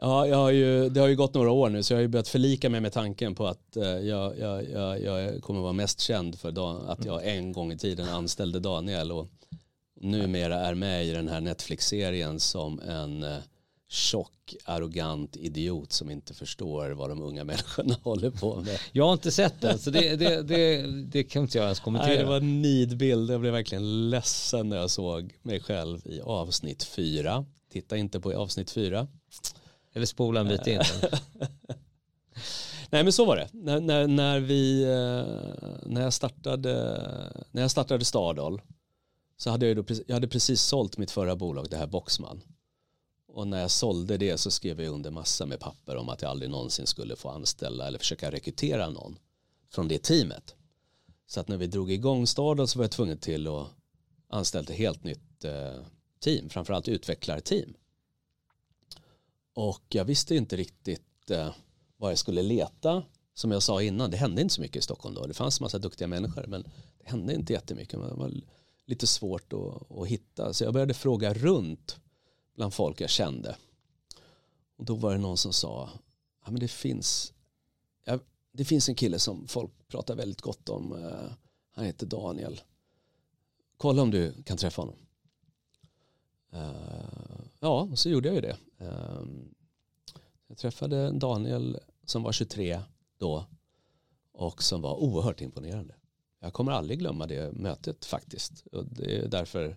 Ja, jag har ju, det har ju gått några år nu så jag har ju börjat förlika mig med tanken på att eh, jag, jag, jag, jag kommer vara mest känd för Dan, att jag en gång i tiden anställde Daniel och numera är med i den här Netflix-serien som en eh, tjock, arrogant idiot som inte förstår vad de unga (laughs) människorna håller på med. Jag har inte sett den så det, det, det, det kan inte jag ens kommentera. Nej, det var en nidbild. Jag blev verkligen ledsen när jag såg mig själv i avsnitt fyra. Titta inte på avsnitt fyra. Eller spola en bit in. (laughs) Nej men så var det. När, när, när, vi, eh, när, jag startade, när jag startade Stardal så hade jag, då, jag hade precis sålt mitt förra bolag, det här Boxman. Och när jag sålde det så skrev jag under massa med papper om att jag aldrig någonsin skulle få anställa eller försöka rekrytera någon från det teamet. Så att när vi drog igång staden så var jag tvungen till att anställa ett helt nytt eh, team, framförallt utvecklarteam. Och jag visste inte riktigt eh, vad jag skulle leta. Som jag sa innan, det hände inte så mycket i Stockholm då. Det fanns en massa duktiga människor men det hände inte jättemycket. det var lite svårt att, att hitta. Så jag började fråga runt bland folk jag kände. Och då var det någon som sa, ja men det finns, ja, det finns en kille som folk pratar väldigt gott om. Uh, han heter Daniel. Kolla om du kan träffa honom. Uh, ja, så gjorde jag ju det. Uh, jag träffade Daniel som var 23 då och som var oerhört imponerande. Jag kommer aldrig glömma det mötet faktiskt. Och det är därför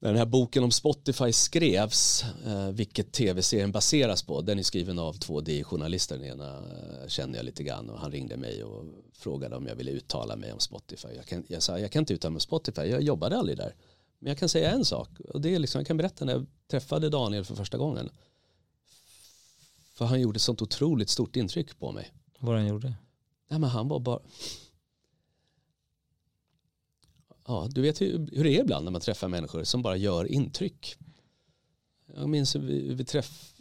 när den här boken om Spotify skrevs, eh, vilket tv-serien baseras på, den är skriven av två D-journalister. Den ena eh, känner jag lite grann och han ringde mig och frågade om jag ville uttala mig om Spotify. Jag, kan, jag sa jag kan inte uttala mig om Spotify, jag jobbade aldrig där. Men jag kan säga en sak och det är liksom, jag kan berätta när jag träffade Daniel för första gången. För han gjorde sånt otroligt stort intryck på mig. Vad han gjorde? Nej men han var bara ja, du vet hur, hur det är ibland när man träffar människor som bara gör intryck. Jag minns hur vi, vi, träff,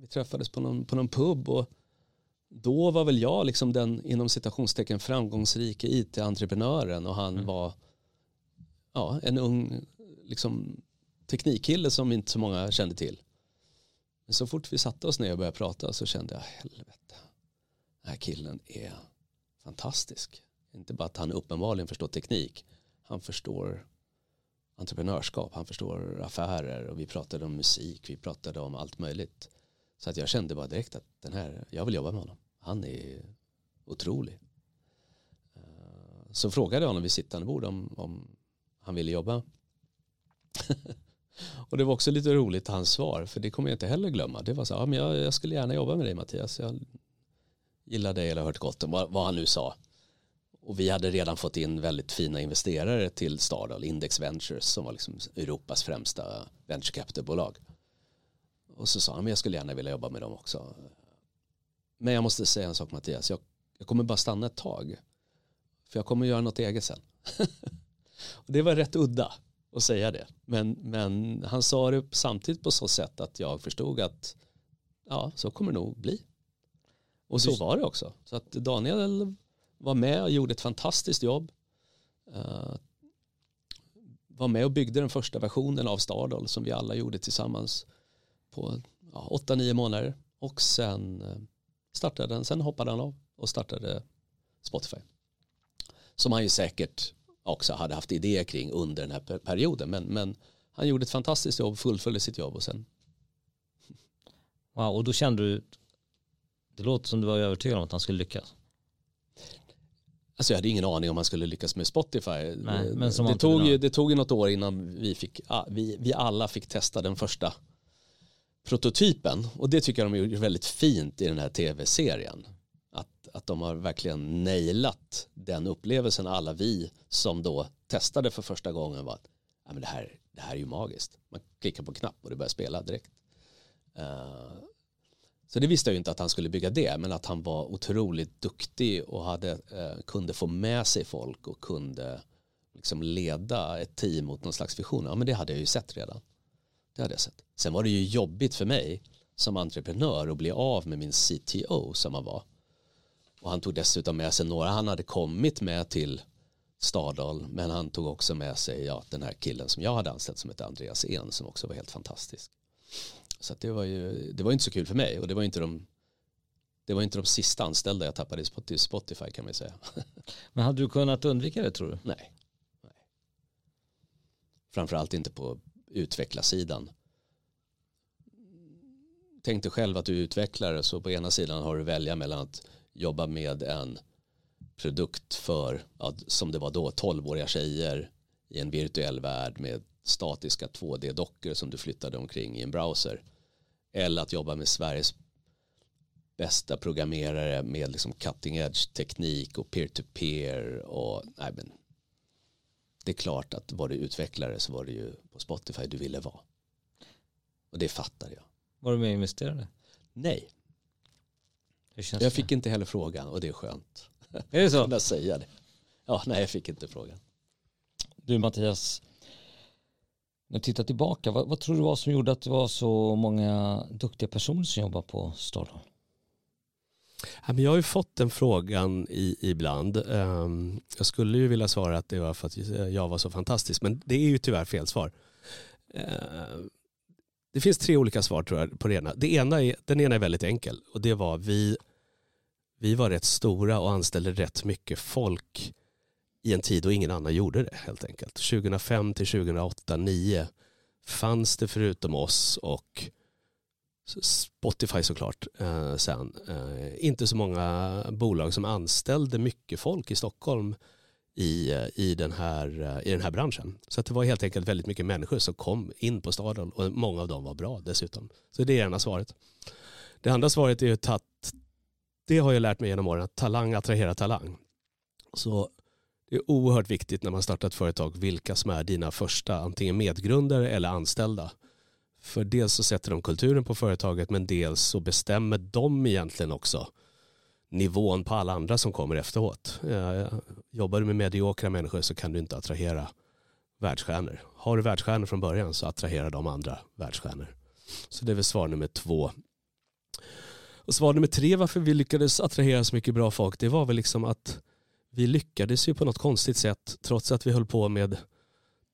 vi träffades på någon, på någon pub och då var väl jag liksom den inom citationstecken framgångsrika it-entreprenören och han mm. var ja, en ung liksom, teknikkille som inte så många kände till. Men så fort vi satte oss ner och började prata så kände jag helvete, den här killen är fantastisk. Inte bara att han uppenbarligen förstår teknik han förstår entreprenörskap, han förstår affärer och vi pratade om musik, vi pratade om allt möjligt Så att jag kände bara direkt att den här, jag vill jobba med honom. Han är otrolig. Eh, så frågade jag honom vid sittande bord om, om han ville jobba. (laughs) och det var också lite roligt hans svar, för det kommer jag inte heller glömma. Det var så ja, men jag, jag skulle gärna jobba med dig Mattias. Jag gillar dig eller hört gott om vad, vad han nu sa. Och vi hade redan fått in väldigt fina investerare till Stardal, Index Ventures som var liksom Europas främsta venture capital-bolag. Och så sa han, men jag skulle gärna vilja jobba med dem också. Men jag måste säga en sak Mattias, jag, jag kommer bara stanna ett tag. För jag kommer göra något eget sen. (laughs) och det var rätt udda att säga det. Men, men han sa det samtidigt på så sätt att jag förstod att ja, så kommer det nog bli. Och så var det också. Så att Daniel var med och gjorde ett fantastiskt jobb. Uh, var med och byggde den första versionen av Stardoll som vi alla gjorde tillsammans på ja, åtta, nio månader. Och sen eh, startade den, sen hoppade han av och startade Spotify. Som han ju säkert också hade haft idéer kring under den här perioden. Men, men han gjorde ett fantastiskt jobb, fullföljde sitt jobb och sen. Wow, och då kände du, det låter som du var övertygad om att han skulle lyckas. Alltså jag hade ingen aning om han skulle lyckas med Spotify. Nej, som det, tog ju, det tog ju något år innan vi, fick, vi, vi alla fick testa den första prototypen. Och det tycker jag de gjorde väldigt fint i den här tv-serien. Att, att de har verkligen nailat den upplevelsen alla vi som då testade för första gången var att ja, men det, här, det här är ju magiskt. Man klickar på knapp och det börjar spela direkt. Uh, så det visste jag ju inte att han skulle bygga det, men att han var otroligt duktig och hade, eh, kunde få med sig folk och kunde liksom leda ett team mot någon slags vision. Ja, men det hade jag ju sett redan. Det hade jag sett. Sen var det ju jobbigt för mig som entreprenör att bli av med min CTO som han var. Och han tog dessutom med sig några han hade kommit med till Stadal, men han tog också med sig ja, den här killen som jag hade anställt som hette Andreas En som också var helt fantastisk. Så det var ju det var inte så kul för mig och det var inte de det var inte de sista anställda jag tappade till Spotify kan man säga. (laughs) Men hade du kunnat undvika det tror du? Nej. Nej. Framförallt inte på utvecklarsidan. Tänk dig själv att du är utvecklare så på ena sidan har du välja mellan att jobba med en produkt för, som det var då, 12-åriga tjejer i en virtuell värld med statiska 2D-dockor som du flyttade omkring i en browser. Eller att jobba med Sveriges bästa programmerare med liksom cutting edge teknik och peer-to-peer och nej men det är klart att var du utvecklare så var det ju på Spotify du ville vara. Och det fattar jag. Var du med och investerade? Nej. jag det? fick inte heller frågan och det är skönt. Är det så? (laughs) Att säga det. Ja, nej jag fick inte frågan. Du Mattias, när du tittar tillbaka, vad, vad, tror du var som gjorde att det var så många duktiga personer som jobbar på Stardal? Jag har ju fått den frågan i, ibland. Ehm, jag skulle ju vilja svara att det var för att jag var så fantastisk, men det är ju tyvärr fel svar. Ehm, det finns tre olika svar tror jag på det ena. Det ena är, den ena är väldigt enkel och det var vi, vi var rätt stora och anställde rätt mycket folk i en tid då ingen annan gjorde det helt enkelt. 2005 till 2008, 2009 fanns det förutom oss och Spotify såklart eh, sen. Eh, inte så många bolag som anställde mycket folk i Stockholm i, eh, i, den, här, eh, i den här branschen. Så det var helt enkelt väldigt mycket människor som kom in på staden och många av dem var bra dessutom. Så det är ena svaret. Det andra svaret är att det har jag lärt mig genom åren, att talang attraherar talang. Så det är oerhört viktigt när man startar ett företag vilka som är dina första antingen medgrundare eller anställda. För dels så sätter de kulturen på företaget men dels så bestämmer de egentligen också nivån på alla andra som kommer efteråt. Eh, jobbar du med mediokra människor så kan du inte attrahera världsstjärnor. Har du världsstjärnor från början så attraherar de andra världsstjärnor. Så det är väl svar nummer två. Och svar nummer tre varför vi lyckades attrahera så mycket bra folk det var väl liksom att vi lyckades ju på något konstigt sätt trots att vi höll på med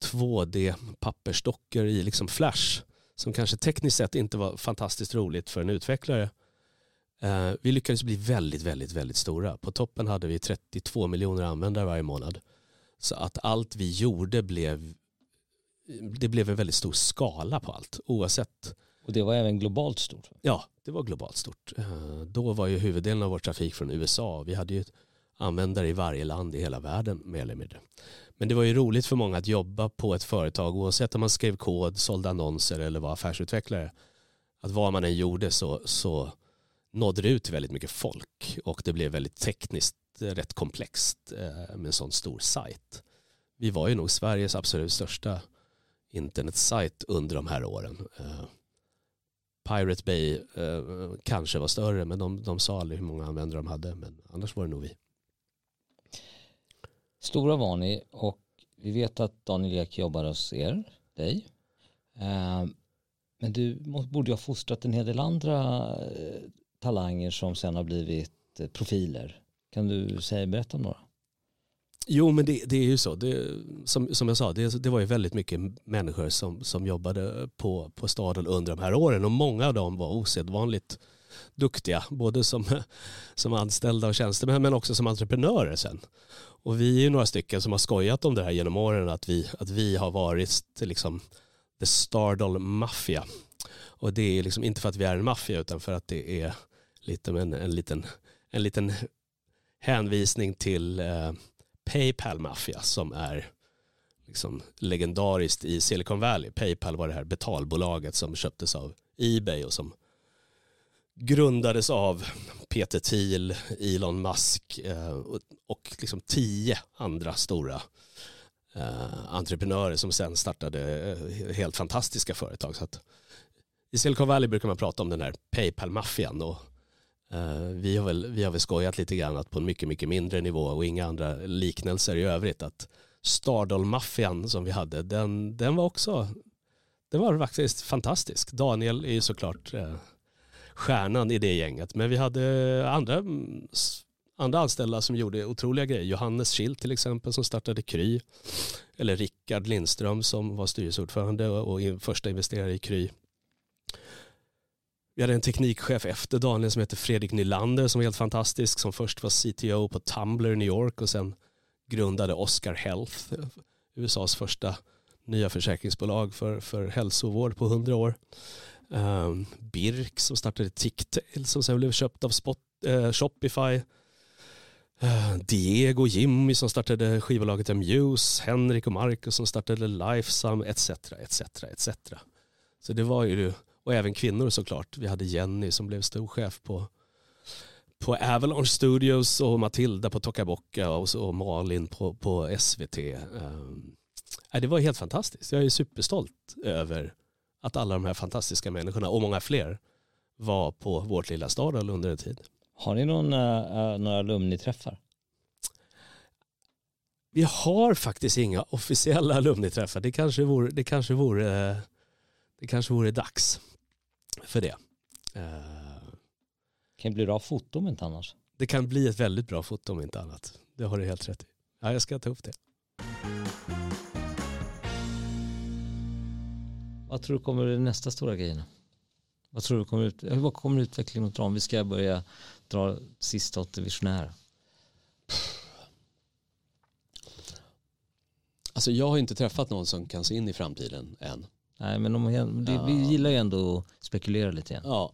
2D pappersdockor i liksom flash som kanske tekniskt sett inte var fantastiskt roligt för en utvecklare. Eh, vi lyckades bli väldigt, väldigt, väldigt stora. På toppen hade vi 32 miljoner användare varje månad. Så att allt vi gjorde blev det blev en väldigt stor skala på allt. Oavsett Och det var även globalt stort? Ja, det var globalt stort. Eh, då var ju huvuddelen av vår trafik från USA. Vi hade ju användare i varje land i hela världen mer eller mindre. Men det var ju roligt för många att jobba på ett företag oavsett om man skrev kod, sålde annonser eller var affärsutvecklare. Att vad man än gjorde så, så nådde det ut till väldigt mycket folk och det blev väldigt tekniskt rätt komplext eh, med en sån stor sajt. Vi var ju nog Sveriges absolut största internetsajt under de här åren. Eh, Pirate Bay eh, kanske var större men de, de sa aldrig hur många användare de hade men annars var det nog vi. Stora var ni och vi vet att Daniel Ek jobbar hos er, dig. Eh, men du borde ju ha fostrat en hel del andra eh, talanger som sen har blivit eh, profiler. Kan du säga, berätta om några? Jo, men det, det är ju så. Det, som, som jag sa, det, det var ju väldigt mycket människor som, som jobbade på, på staden under de här åren och många av dem var osedvanligt duktiga, både som, (laughs) som anställda och tjänstemän men också som entreprenörer sen. Och vi är ju några stycken som har skojat om det här genom åren att vi, att vi har varit liksom the stardoll Mafia. Och det är liksom inte för att vi är en maffia utan för att det är lite en, en, liten, en liten hänvisning till eh, Paypal Mafia som är liksom legendariskt i Silicon Valley. Paypal var det här betalbolaget som köptes av Ebay och som grundades av Peter Thiel, Elon Musk eh, och liksom tio andra stora eh, entreprenörer som sen startade eh, helt fantastiska företag. Så att I Silicon Valley brukar man prata om den här Paypal-maffian och vi har, väl, vi har väl skojat lite grann att på en mycket, mycket mindre nivå och inga andra liknelser i övrigt att Stardoll-maffian som vi hade, den, den var också den var faktiskt fantastisk. Daniel är ju såklart stjärnan i det gänget. Men vi hade eh, andra, mm, andra anställda som gjorde otroliga grejer. Johannes Schild till exempel som startade Kry. Eller Rickard Lindström som var styrelseordförande och första investerare i Kry. Vi hade en teknikchef efter Daniel som heter Fredrik Nylander som var helt fantastisk. Som först var CTO på Tumblr i New York och sen grundade Oscar Health. USAs första nya försäkringsbolag för, för hälsovård på hundra år. Um, Birk som startade Ticktail som sen blev köpt av Spot, uh, Shopify. Uh, Diego Jimmy som startade skivbolaget Amuse, Henrik och Marcus som startade Lifesum etc. etc. etc. Så det var ju, och även kvinnor såklart. Vi hade Jenny som blev storchef på, på Avalanche Studios och Matilda på Tokaboka och, och Malin på, på SVT. Um, ehm, det var helt fantastiskt. Jag är superstolt över att alla de här fantastiska människorna och många fler var på vårt lilla stad under en tid. Har ni någon, uh, några alumniträffar? Vi har faktiskt inga officiella alumniträffar. Det kanske vore, det kanske vore, det kanske vore dags för det. Uh, kan det bli bra foto om inte annars? Det kan bli ett väldigt bra foto om inte annat. Det har du helt rätt i. Ja, jag ska ta upp det. Vad tror du kommer bli nästa stora grejen? Vad tror du kommer ut, vad kommer utvecklingen att dra om vi ska börja dra sista åt det visionära? Alltså jag har inte träffat någon som kan se in i framtiden än. Nej men om, det, ja. vi gillar ju ändå att spekulera lite grann. Ja.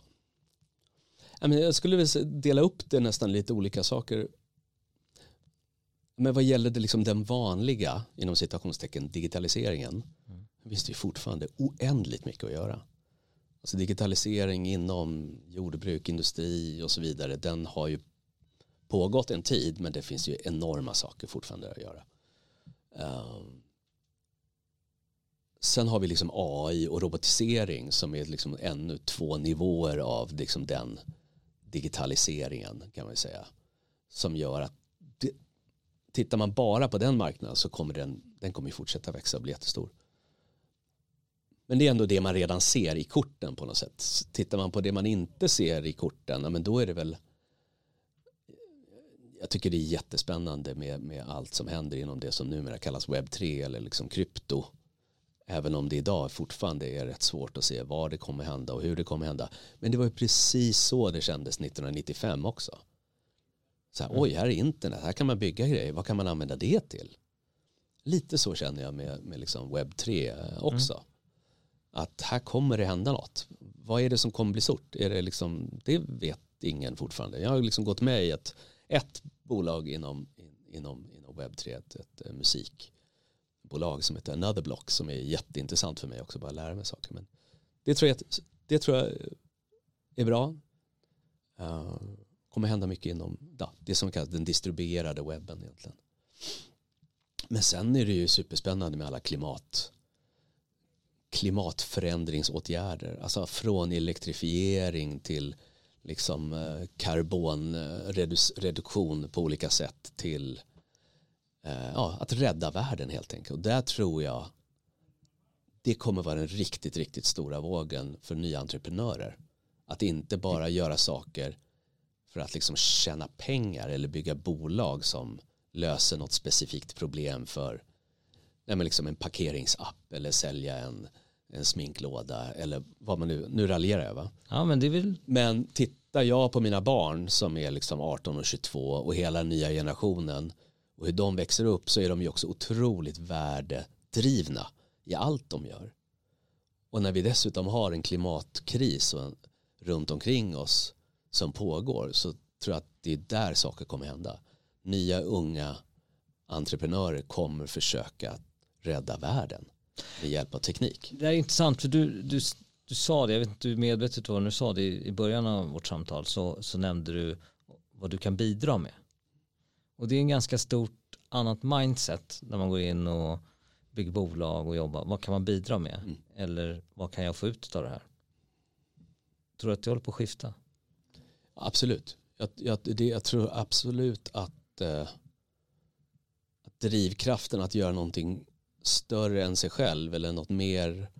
Jag skulle vilja dela upp det nästan lite olika saker. Men vad gäller det liksom den vanliga, inom citationstecken, digitaliseringen finns det fortfarande oändligt mycket att göra. Alltså digitalisering inom jordbruk, industri och så vidare, den har ju pågått en tid men det finns ju enorma saker fortfarande att göra. Um, sen har vi liksom AI och robotisering som är liksom ännu två nivåer av liksom den digitaliseringen kan man säga. Som gör att det, tittar man bara på den marknaden så kommer den, den kommer fortsätta växa och bli jättestor. Men det är ändå det man redan ser i korten på något sätt. Tittar man på det man inte ser i korten, men då är det väl jag tycker det är jättespännande med, med allt som händer inom det som numera kallas webb 3 eller liksom krypto. Även om det idag fortfarande är rätt svårt att se vad det kommer hända och hur det kommer hända. Men det var ju precis så det kändes 1995 också. Så här, mm. Oj, här är internet, här kan man bygga grejer, vad kan man använda det till? Lite så känner jag med, med liksom webb 3 också. Mm att här kommer det hända något. vad är det som kommer bli stort? Är det, liksom, det vet ingen fortfarande. Jag har liksom gått med i ett, ett bolag inom, inom, inom webb3, ett, ett, eh, musikbolag som heter Another Block som är jätteintressant för mig också, bara lära mig saker. Men det tror jag, det tror jag är bra. Uh, kommer hända mycket inom ja, det som kallas den distribuerade webben egentligen. Men sen är det ju superspännande med alla klimat klimatförändringsåtgärder. Alltså från elektrifiering till liksom eh, karbonreduktion eh, på olika sätt till eh, ja, att rädda världen helt enkelt. Och där tror jag det kommer vara den riktigt, riktigt stora vågen för nya entreprenörer. Att inte bara göra saker för att liksom tjäna pengar eller bygga bolag som löser något specifikt problem för nej men liksom en parkeringsapp eller sälja en, en sminklåda eller vad man nu, nu raljerar jag va? Ja men det vill. Men tittar jag på mina barn som är liksom 18 och 22 och hela nya generationen och hur de växer upp så är de ju också otroligt värdedrivna i allt de gör. Och när vi dessutom har en klimatkris och en, runt omkring oss som pågår så tror jag att det är där saker kommer hända. Nya unga entreprenörer kommer försöka rädda världen med hjälp av teknik. Det är intressant för du, du, du sa det, jag vet inte hur medvetet var när du sa det i början av vårt samtal så, så nämnde du vad du kan bidra med. Och det är en ganska stort annat mindset när man går in och bygger bolag och jobbar. Vad kan man bidra med? Mm. Eller vad kan jag få ut av det här? Tror du att det håller på att skifta? Absolut. Jag, jag, det, jag tror absolut att, eh, att drivkraften att göra någonting större än sig själv eller något mer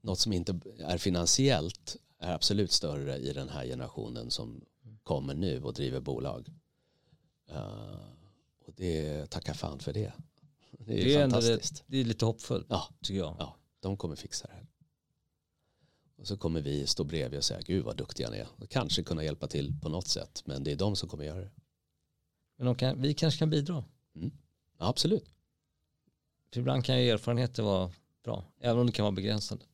något som inte är finansiellt är absolut större i den här generationen som kommer nu och driver bolag. Uh, och det tackar fan för det. Det är, det är fantastiskt. Det, det, är lite hoppfullt ja, tycker jag. Ja, de kommer fixa det här. Och så kommer vi stå bredvid och säga gud vad duktiga ni är. Och kanske kunna hjälpa till på något sätt. Men det är de som kommer göra det. Men de kan, vi kanske kan bidra. Mm. Ja, absolut. För ibland kan ju erfarenheter vara bra. Även om det kan vara begränsande.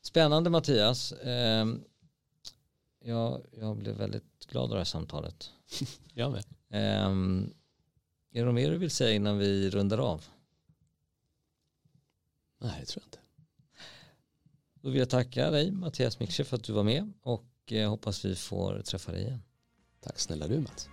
Spännande Mattias. Eh, jag, jag blev väldigt glad av det här samtalet. (laughs) jag med. Eh, är det något mer du vill säga innan vi rundar av? Nej, det tror jag inte. Då vill jag tacka dig Mattias Mixer för att du var med och eh, hoppas vi får träffa dig igen. Tack snälla du Mats.